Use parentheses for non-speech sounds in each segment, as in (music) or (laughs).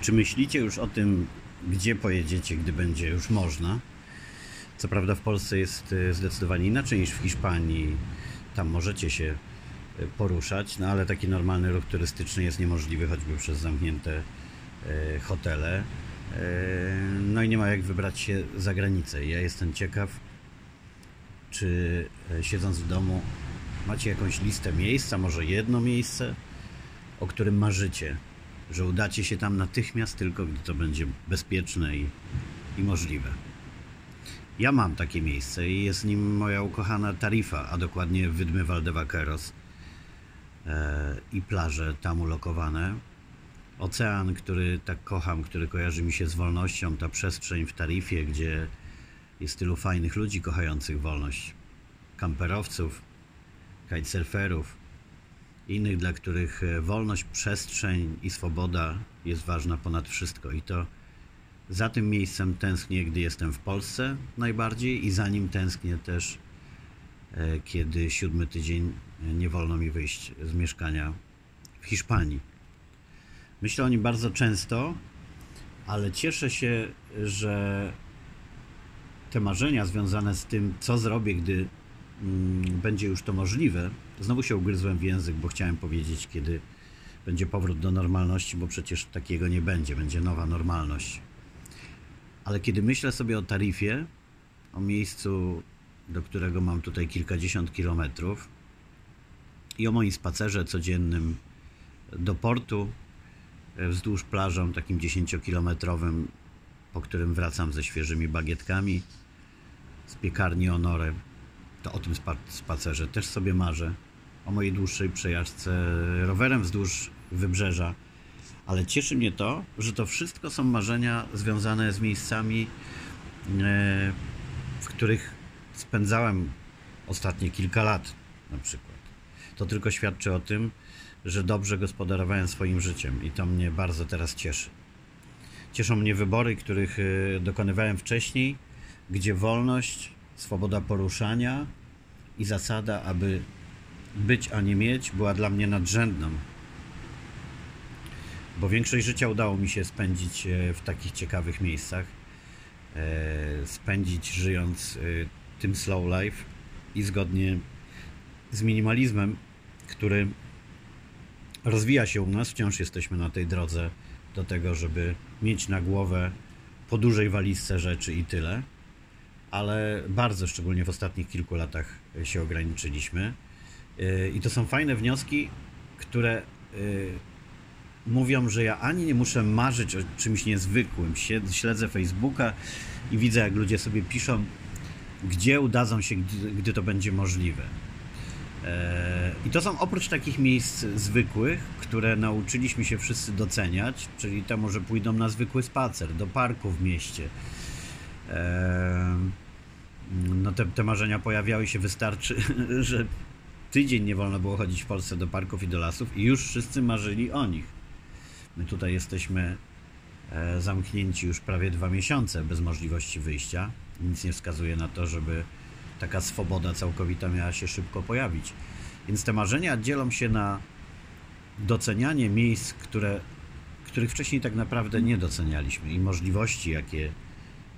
Czy myślicie już o tym, gdzie pojedziecie, gdy będzie już można? Co prawda w Polsce jest e, zdecydowanie inaczej niż w Hiszpanii. Tam możecie się e, poruszać, no ale taki normalny ruch turystyczny jest niemożliwy choćby przez zamknięte e, hotele. No i nie ma jak wybrać się za granicę. Ja jestem ciekaw, czy siedząc w domu macie jakąś listę miejsca, może jedno miejsce, o którym marzycie, że udacie się tam natychmiast, tylko gdy to będzie bezpieczne i, i możliwe. Ja mam takie miejsce i jest nim moja ukochana Tarifa, a dokładnie Wydmy Valdevaqueros e, i plaże tam ulokowane. Ocean, który tak kocham, który kojarzy mi się z wolnością, ta przestrzeń w Tarifie, gdzie jest tylu fajnych ludzi kochających wolność, kamperowców, kitesurferów, innych, dla których e, wolność, przestrzeń i swoboda jest ważna ponad wszystko. I to za tym miejscem tęsknię, gdy jestem w Polsce najbardziej i za nim tęsknię też, e, kiedy siódmy tydzień e, nie wolno mi wyjść z mieszkania w Hiszpanii. Myślę o nim bardzo często, ale cieszę się, że te marzenia związane z tym, co zrobię, gdy mm, będzie już to możliwe, znowu się ugryzłem w język, bo chciałem powiedzieć, kiedy będzie powrót do normalności, bo przecież takiego nie będzie, będzie nowa normalność. Ale kiedy myślę sobie o taryfie, o miejscu, do którego mam tutaj kilkadziesiąt kilometrów i o moim spacerze codziennym do portu e, wzdłuż plażą takim 10-kilometrowym, po którym wracam ze świeżymi bagietkami z piekarni Honore, to o tym spacerze też sobie marzę. O mojej dłuższej przejażdżce rowerem wzdłuż wybrzeża ale cieszy mnie to, że to wszystko są marzenia związane z miejscami, e, w których spędzałem ostatnie kilka lat na przykład. To tylko świadczy o tym, że dobrze gospodarowałem swoim życiem i to mnie bardzo teraz cieszy. Cieszą mnie wybory, których e, dokonywałem wcześniej, gdzie wolność, swoboda poruszania i zasada, aby być, a nie mieć, była dla mnie nadrzędną bo większość życia udało mi się spędzić e, w takich ciekawych miejscach. E, spędzić żyjąc e, tym slow life i zgodnie z minimalizmem, który rozwija się u nas. Wciąż jesteśmy na tej drodze do tego, żeby mieć na głowę po dużej walizce rzeczy i tyle. Ale bardzo, szczególnie w ostatnich kilku latach, się ograniczyliśmy. I to są fajne wnioski, które mówią, że ja ani nie muszę marzyć o czymś niezwykłym. Śledzę Facebooka i widzę, jak ludzie sobie piszą, gdzie udadzą się, gdy, gdy to będzie możliwe. E, I to są oprócz takich miejsc zwykłych, które nauczyliśmy się wszyscy doceniać, czyli temu, że pójdą na zwykły spacer, do parku w mieście. E, no te, te marzenia pojawiały się, wystarczy, (laughs) że tydzień nie wolno było chodzić w Polsce do parków i do lasów i już wszyscy marzyli o nich. My tutaj jesteśmy e, zamknięci już prawie dwa miesiące bez możliwości wyjścia. Nic nie wskazuje na to, żeby taka swoboda całkowita miała się szybko pojawić. Więc te marzenia dzielą się na docenianie miejsc, które, których wcześniej tak naprawdę nie docenialiśmy i możliwości, jakie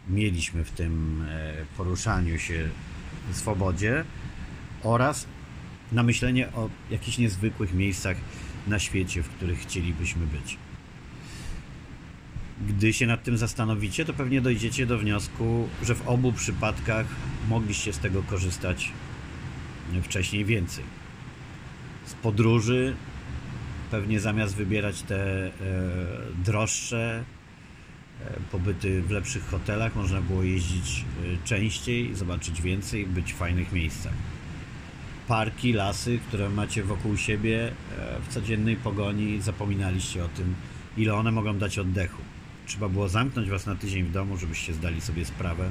mieliśmy w tym e, poruszaniu się w swobodzie oraz na myślenie o jakichś niezwykłych miejscach na świecie, w których chcielibyśmy być. Gdy się nad tym zastanowicie, to pewnie dojdziecie do wniosku, że w obu przypadkach mogliście z tego korzystać wcześniej więcej. Z podróży pewnie zamiast wybierać te e, droższe e, pobyty w lepszych hotelach, można było jeździć e, częściej, zobaczyć więcej, być w fajnych miejscach. Parki, lasy, które macie wokół siebie e, w codziennej pogoni, zapominaliście o tym, ile one mogą dać oddechu. Trzeba było zamknąć was na tydzień w domu, żebyście zdali sobie sprawę,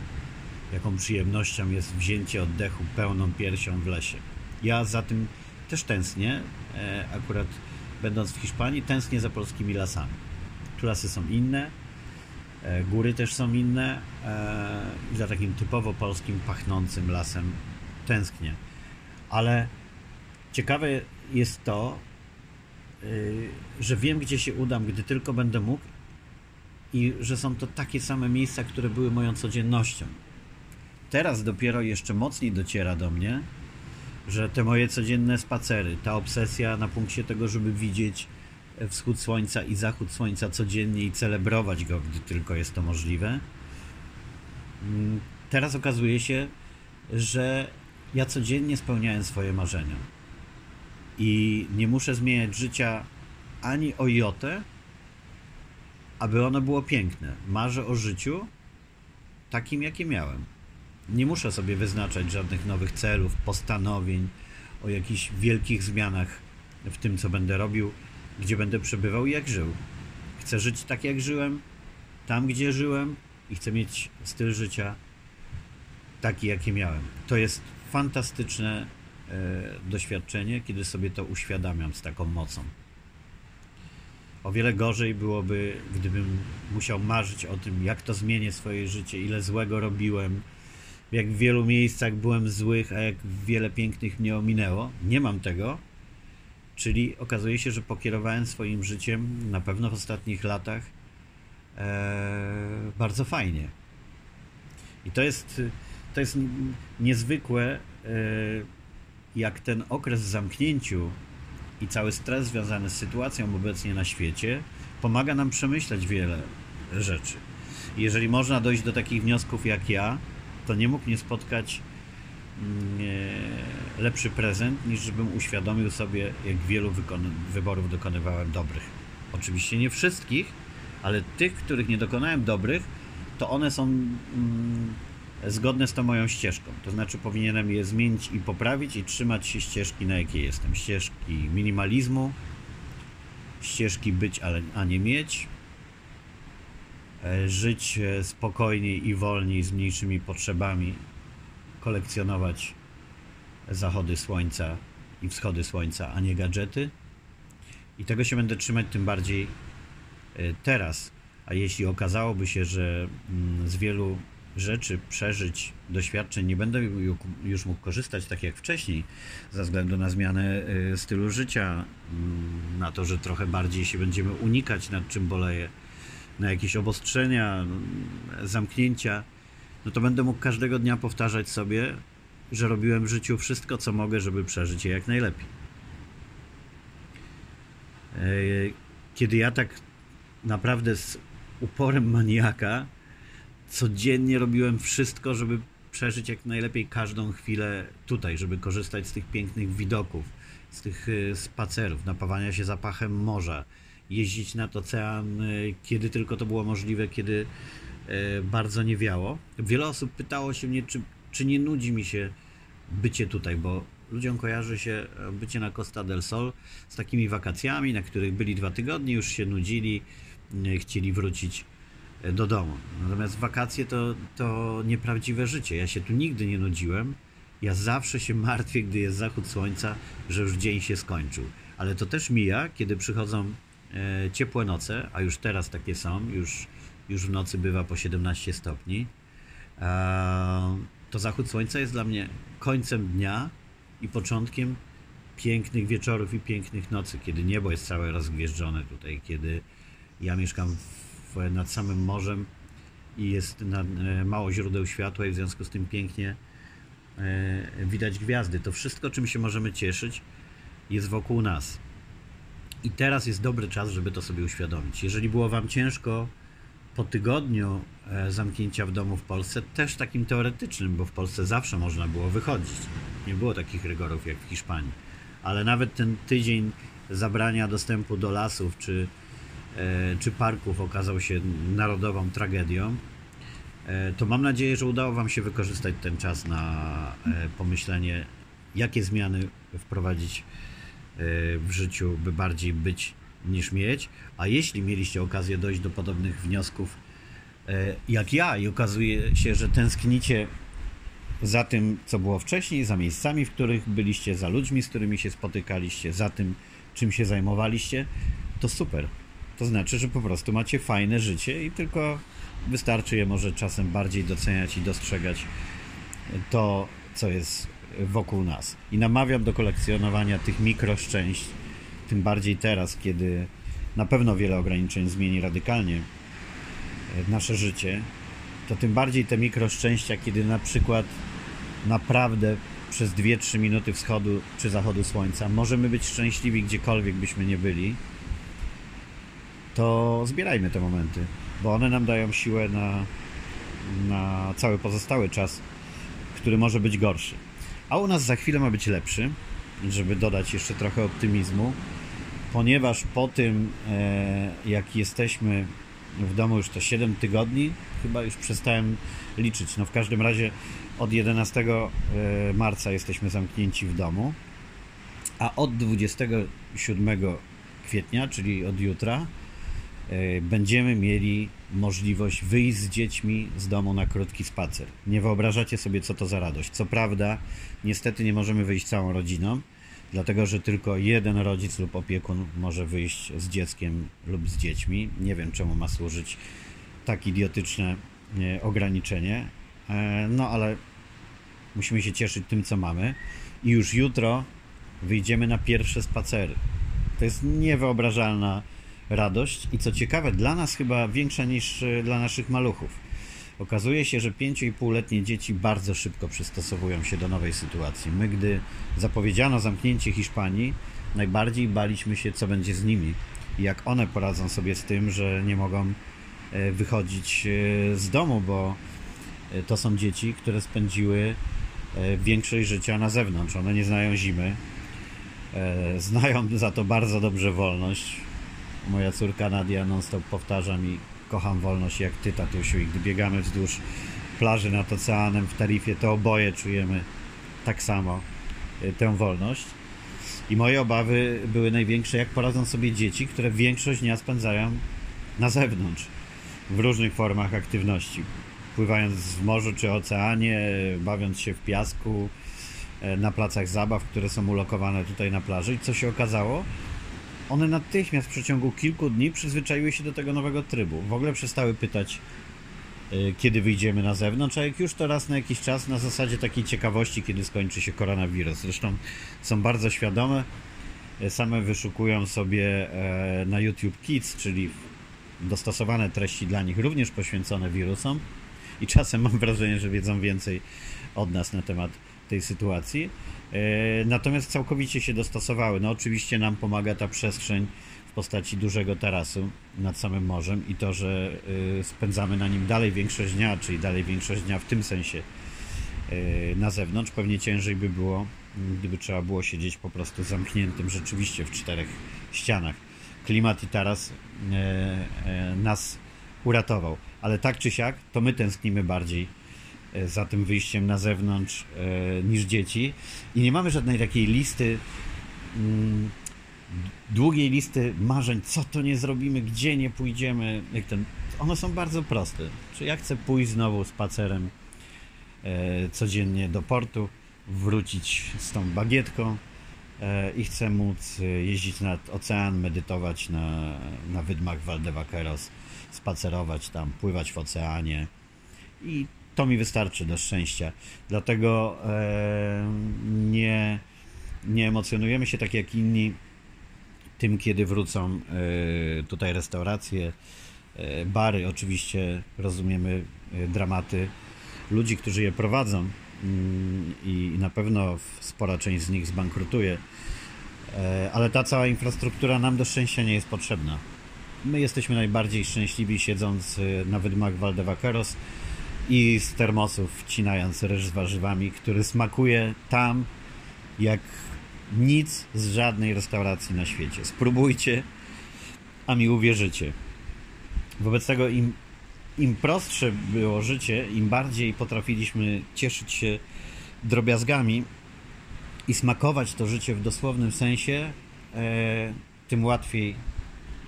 jaką przyjemnością jest wzięcie oddechu pełną piersią w lesie. Ja za tym też tęsknię, e, akurat będąc w Hiszpanii, tęsknię za polskimi lasami. Tu lasy są inne, e, góry też są inne i za takim typowo polskim, pachnącym lasem tęsknię. Ale ciekawe jest to, że wiem, gdzie się udam, gdy tylko będę mógł i że są to takie same miejsca, które były moją codziennością. Teraz dopiero jeszcze mocniej dociera do mnie, że te moje codzienne spacery, ta obsesja na punkcie tego, żeby widzieć wschód słońca i zachód słońca codziennie i celebrować go, gdy tylko jest to możliwe. Mm, teraz okazuje się, że ja codziennie spełniałem swoje marzenia. I nie muszę zmieniać życia ani o jotę, aby ono było piękne. Marzę o życiu takim, jakie miałem. Nie muszę sobie wyznaczać żadnych nowych celów, postanowień, o jakichś wielkich zmianach w tym, co będę robił, gdzie będę przebywał i jak żył. Chcę żyć tak, jak żyłem, tam, gdzie żyłem i chcę mieć styl życia taki, jaki miałem. To jest fantastyczne e, doświadczenie, kiedy sobie to uświadamiam z taką mocą. O wiele gorzej byłoby, gdybym musiał marzyć o tym, jak to zmienię swoje życie, ile złego robiłem, jak w wielu miejscach byłem złych, a jak wiele pięknych mnie ominęło. Nie mam tego, czyli okazuje się, że pokierowałem swoim życiem na pewno w ostatnich latach e, bardzo fajnie. I to jest, to jest niezwykłe, e, jak ten okres w zamknięciu i cały stres związany z sytuacją obecnie na świecie pomaga nam przemyśleć wiele rzeczy. Jeżeli można dojść do takich wniosków jak ja, to nie mógł mnie spotkać mm, lepszy prezent, niż żebym uświadomił sobie, jak wielu wyborów dokonywałem dobrych. Oczywiście nie wszystkich, ale tych, których nie dokonałem dobrych, to one są mm, zgodne z tą moją ścieżką. To znaczy powinienem je zmienić i poprawić i trzymać się ścieżki, na jakiej jestem. Ścieżki minimalizmu, ścieżki być, ale, a nie mieć, e, żyć e, spokojniej i wolniej z mniejszymi potrzebami, kolekcjonować zachody słońca i wschody słońca, a nie gadżety. I tego się będę trzymać tym bardziej e, teraz. A jeśli okazałoby się, że mm, z wielu rzeczy, przeżyć, doświadczeń nie będę już mógł korzystać tak jak wcześniej, ze względu na zmianę y, stylu życia, mm, na to, że trochę bardziej się będziemy unikać, nad czym boleję, na jakieś obostrzenia, mm, zamknięcia, no to będę mógł każdego dnia powtarzać sobie, że robiłem w życiu wszystko, co mogę, żeby przeżyć je jak najlepiej. E, kiedy ja tak naprawdę z uporem maniaka codziennie robiłem wszystko, żeby przeżyć jak najlepiej każdą chwilę tutaj, żeby korzystać z tych pięknych widoków, z tych y, spacerów, napawania się zapachem morza, jeździć nad ocean, y, kiedy tylko to było możliwe, kiedy y, bardzo nie wiało. Wiele osób pytało się mnie, czy, czy nie nudzi mi się bycie tutaj, bo ludziom kojarzy się bycie na Costa del Sol z takimi wakacjami, na których byli dwa tygodnie, już się nudzili, chcieli wrócić do domu. Natomiast wakacje to, to nieprawdziwe życie. Ja się tu nigdy nie nudziłem. Ja zawsze się martwię, gdy jest zachód słońca, że już dzień się skończył. Ale to też mija, kiedy przychodzą e, ciepłe noce, a już teraz takie są, już, już w nocy bywa po 17 stopni. E, to zachód słońca jest dla mnie końcem dnia i początkiem pięknych wieczorów i pięknych nocy, kiedy niebo jest całe rozgwieżdżone tutaj, kiedy ja mieszkam w nad samym morzem i jest na, e, mało źródeł światła i w związku z tym pięknie e, widać gwiazdy. To wszystko, czym się możemy cieszyć, jest wokół nas. I teraz jest dobry czas, żeby to sobie uświadomić. Jeżeli było Wam ciężko po tygodniu e, zamknięcia w domu w Polsce, też takim teoretycznym, bo w Polsce zawsze można było wychodzić. Nie było takich rygorów jak w Hiszpanii. Ale nawet ten tydzień zabrania dostępu do lasów, czy czy parków okazał się narodową tragedią, e, to mam nadzieję, że udało Wam się wykorzystać ten czas na e, pomyślenie, jakie zmiany wprowadzić w życiu, by bardziej być niż mieć. A jeśli mieliście okazję dojść do podobnych wniosków jak ja i okazuje się, że tęsknicie za tym, co było wcześniej, za miejscami, w których byliście, za ludźmi, z którymi się spotykaliście, za tym, czym się zajmowaliście, to super. To znaczy, że po prostu macie fajne życie i tylko wystarczy je może czasem bardziej doceniać i dostrzegać to, co jest wokół nas. I namawiam do kolekcjonowania tych mikroszczęść, tym bardziej teraz, kiedy na pewno wiele ograniczeń zmieni radykalnie nasze życie, to tym bardziej te mikroszczęścia, kiedy na przykład naprawdę przez 2-3 minuty wschodu czy zachodu słońca możemy być szczęśliwi gdziekolwiek byśmy nie byli, to zbierajmy te momenty, bo one nam dają siłę na, na cały pozostały czas, który może być gorszy. A u nas za chwilę ma być lepszy, żeby dodać jeszcze trochę optymizmu, ponieważ po tym, e, jak jesteśmy w domu już to 7 tygodni, chyba już przestałem liczyć. No w każdym razie od 11 e, marca jesteśmy zamknięci w domu, a od 27 kwietnia, czyli od jutra, będziemy mieli możliwość wyjść z dziećmi z domu na krótki spacer. Nie wyobrażacie sobie, co to za radość. Co prawda, niestety nie możemy wyjść całą rodziną, dlatego że tylko jeden rodzic lub opiekun może wyjść z dzieckiem lub z dziećmi. Nie wiem, czemu ma służyć tak idiotyczne e, ograniczenie, no ale musimy się cieszyć tym, co mamy. I już jutro wyjdziemy na pierwsze spacery. To jest niewyobrażalna radość i co ciekawe, dla nas chyba większa niż e, dla naszych maluchów. Okazuje się, że 5,5-letnie dzieci bardzo szybko przystosowują się do nowej sytuacji. My, gdy zapowiedziano zamknięcie Hiszpanii, najbardziej baliśmy się, co będzie z nimi i jak one poradzą sobie z tym, że nie mogą e, wychodzić e, z domu, bo to są dzieci, które spędziły większość życia na zewnątrz. One nie znają zimy, znają za to bardzo dobrze wolność Moja córka Nadia non-stop powtarza mi kocham wolność jak ty, tatusiu. I gdy biegamy wzdłuż plaży nad oceanem w Tarifie, to oboje czujemy tak samo y, tę wolność. I moje obawy były największe, jak poradzą sobie dzieci, które większość dnia spędzają na zewnątrz, w różnych formach aktywności. Pływając w morzu czy oceanie, bawiąc się w piasku, e, na placach zabaw, które są ulokowane tutaj na plaży. I co się okazało? One natychmiast w przeciągu kilku dni przyzwyczaiły się do tego nowego trybu. W ogóle przestały pytać, y, kiedy wyjdziemy na zewnątrz, a jak już to raz na jakiś czas na zasadzie takiej ciekawości, kiedy skończy się koronawirus. Zresztą są bardzo świadome, y, same wyszukują sobie e, na YouTube Kids, czyli dostosowane treści dla nich, również poświęcone wirusom i czasem mam wrażenie, że wiedzą więcej od nas na temat tej sytuacji. E, natomiast całkowicie się dostosowały. No oczywiście nam pomaga ta przestrzeń w postaci dużego tarasu nad samym morzem i to, że e, spędzamy na nim dalej większość dnia, czyli dalej większość dnia w tym sensie e, na zewnątrz. Pewnie ciężej by było, gdyby trzeba było siedzieć po prostu zamkniętym rzeczywiście w czterech ścianach. Klimat i taras nas uratował, ale tak czy siak, to my tęsknimy bardziej za tym wyjściem na zewnątrz e, niż dzieci. I nie mamy żadnej takiej listy, mm, długiej listy marzeń, co to nie zrobimy, gdzie nie pójdziemy. Jak ten, one są bardzo proste. Czy ja chcę pójść znowu spacerem e, codziennie do portu, wrócić z tą bagietką i chcę móc jeździć nad ocean, medytować na, na wydmach Valdevaqueros, spacerować tam, pływać w oceanie i to mi wystarczy do szczęścia. Dlatego e, nie, nie emocjonujemy się tak jak inni tym, kiedy wrócą e, tutaj restauracje, e, bary. Oczywiście rozumiemy e, dramaty ludzi, którzy je prowadzą mm, i na pewno spora część z nich zbankrutuje. E, ale ta cała infrastruktura nam do szczęścia nie jest potrzebna. My jesteśmy najbardziej szczęśliwi siedząc e, na wydmach Valdevaqueros i z termosów wcinając ryż z warzywami, który smakuje tam jak nic z żadnej restauracji na świecie. Spróbujcie, a mi uwierzycie. Wobec tego im, im prostsze było życie, im bardziej potrafiliśmy cieszyć się drobiazgami i smakować to życie w dosłownym sensie, e, tym łatwiej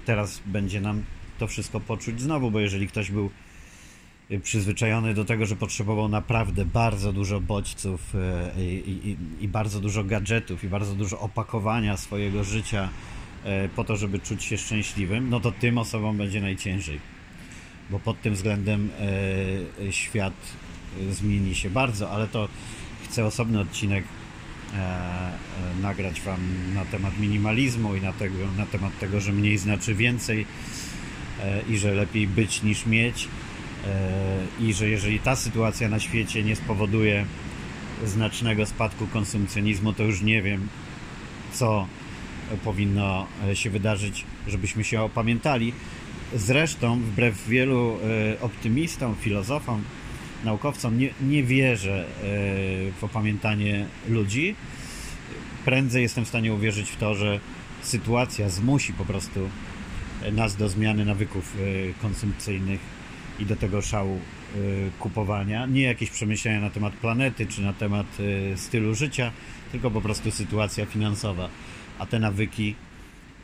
teraz będzie nam to wszystko poczuć znowu, bo jeżeli ktoś był przyzwyczajony do tego, że potrzebował naprawdę bardzo dużo bodźców e, i, i, i, bardzo dużo gadżetów i bardzo dużo opakowania swojego życia e, po to, żeby czuć się szczęśliwym, no to tym osobom będzie najciężej. Bo pod tym względem e, świat zmieni się bardzo, ale to chcę osobny odcinek nagrać Wam na temat minimalizmu i na, tego, na temat tego, że mniej znaczy więcej e, i że lepiej być niż mieć i że jeżeli ta sytuacja na świecie nie spowoduje znacznego spadku konsumpcjonizmu, to już nie wiem, co powinno się wydarzyć, żebyśmy się opamiętali. Zresztą, wbrew wielu optymistom, filozofom, naukowcom, nie, nie wierzę w opamiętanie ludzi prędzej jestem w stanie uwierzyć w to, że sytuacja zmusi po prostu nas do zmiany nawyków e, konsumpcyjnych i do tego szału e, kupowania. Nie jakieś przemyślenia na temat planety czy na temat e, stylu życia, tylko po prostu sytuacja finansowa. A te nawyki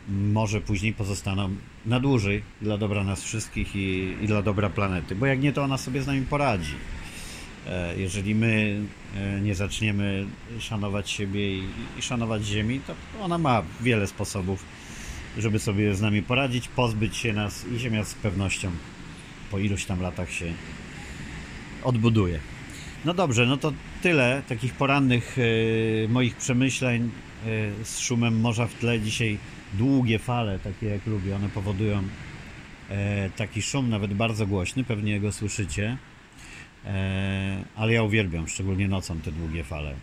może później pozostaną na dłużej dla dobra nas wszystkich i, i dla dobra planety, bo jak nie, to ona sobie z nami poradzi. E, jeżeli my e, nie zaczniemy szanować siebie i, i szanować Ziemi, to ona ma wiele sposobów, żeby sobie z nami poradzić, pozbyć się nas i Ziemia z pewnością po iluś tam latach się odbuduje. No dobrze, no to tyle takich porannych y, moich przemyśleń y, z szumem morza w tle. Dzisiaj długie fale, takie jak lubię, one powodują y, taki szum, nawet bardzo głośny, pewnie go słyszycie. E, ale ja uwielbiam, szczególnie nocą, te długie fale. E,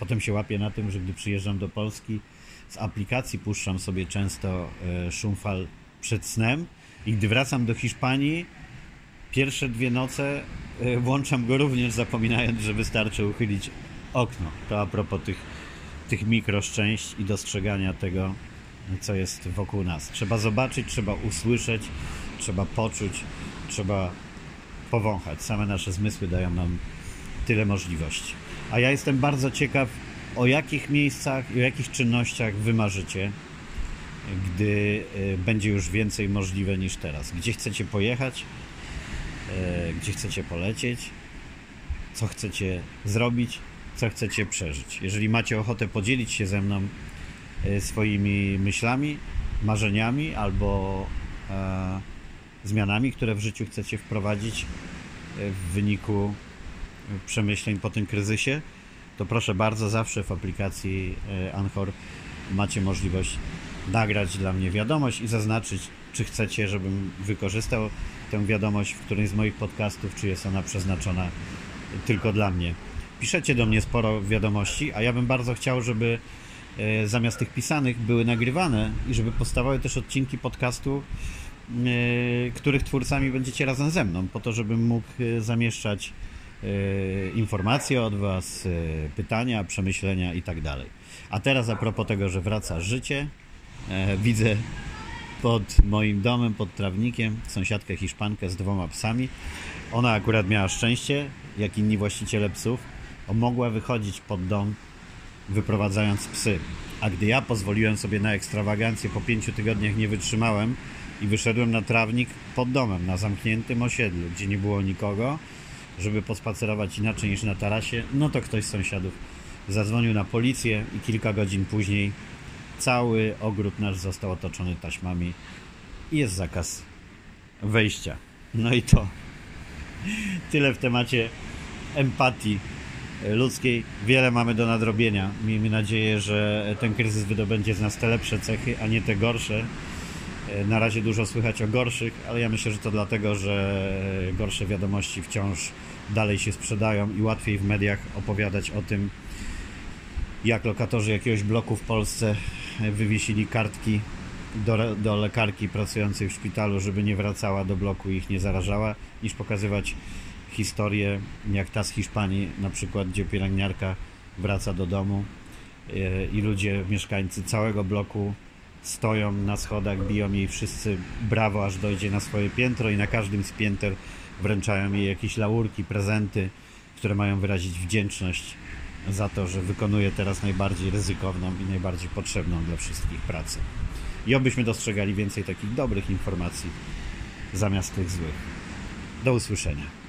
potem się łapię na tym, że gdy przyjeżdżam do Polski, z aplikacji puszczam sobie często e, szum fal przed snem i gdy wracam do Hiszpanii, pierwsze dwie noce włączam go również zapominając, że wystarczy uchylić okno. To a propos tych, tych mikroszczęść i dostrzegania tego, co jest wokół nas. Trzeba zobaczyć, trzeba usłyszeć, trzeba poczuć, trzeba powąchać. Same nasze zmysły dają nam tyle możliwości. A ja jestem bardzo ciekaw, o jakich miejscach i o jakich czynnościach wy marzycie, gdy e, będzie już więcej możliwe niż teraz. Gdzie chcecie pojechać, e, gdzie chcecie polecieć, co chcecie zrobić, co chcecie przeżyć. Jeżeli macie ochotę podzielić się ze mną e, swoimi myślami, marzeniami albo zmianami, które w życiu chcecie wprowadzić e, w wyniku przemyśleń po tym kryzysie, to proszę bardzo, zawsze w aplikacji e, Anchor macie możliwość nagrać dla mnie wiadomość i zaznaczyć, czy chcecie, żebym wykorzystał tę wiadomość w którymś z moich podcastów, czy jest ona przeznaczona tylko dla mnie. Piszecie do mnie sporo wiadomości, a ja bym bardzo chciał, żeby e, zamiast tych pisanych były nagrywane i żeby powstawały też odcinki podcastu E, których twórcami będziecie razem ze mną, po to, żebym mógł e, zamieszczać informacje od Was, pytania, przemyślenia i tak dalej. A teraz a propos tego, że wraca życie, widzę pod moim domem, pod trawnikiem, sąsiadkę Hiszpankę z dwoma psami. Ona akurat miała szczęście, jak inni właściciele psów, mogła wychodzić pod dom, wyprowadzając psy. A gdy ja pozwoliłem sobie na ekstrawagancję, po pięciu tygodniach nie wytrzymałem, i wyszedłem na trawnik pod domem, na zamkniętym osiedlu, gdzie nie było nikogo, żeby pospacerować inaczej niż na tarasie, no to ktoś z sąsiadów zadzwonił na policję i kilka godzin później cały ogród nasz został otoczony taśmami i jest zakaz wejścia. No i to (laughs) tyle w temacie empatii ludzkiej. Wiele mamy do nadrobienia. Miejmy nadzieję, że ten kryzys wydobędzie z nas te lepsze cechy, a nie te gorsze. E, na razie dużo słychać o gorszych, ale ja myślę, że to dlatego, że gorsze wiadomości wciąż dalej się sprzedają i łatwiej w mediach opowiadać o tym, jak lokatorzy jakiegoś bloku w Polsce wywiesili kartki do, do lekarki pracującej w szpitalu, żeby nie wracała do bloku i ich nie zarażała, niż pokazywać historię jak ta z Hiszpanii, na przykład, gdzie pielęgniarka wraca do domu e, i ludzie, mieszkańcy całego bloku stoją na schodach, biją jej wszyscy brawo, aż dojdzie na swoje piętro i na każdym z pięter wręczają jej jakieś laurki, prezenty, które mają wyrazić wdzięczność za to, że wykonuje teraz najbardziej ryzykowną i najbardziej potrzebną dla wszystkich pracę. I obyśmy dostrzegali więcej takich dobrych informacji zamiast tych złych. Do usłyszenia.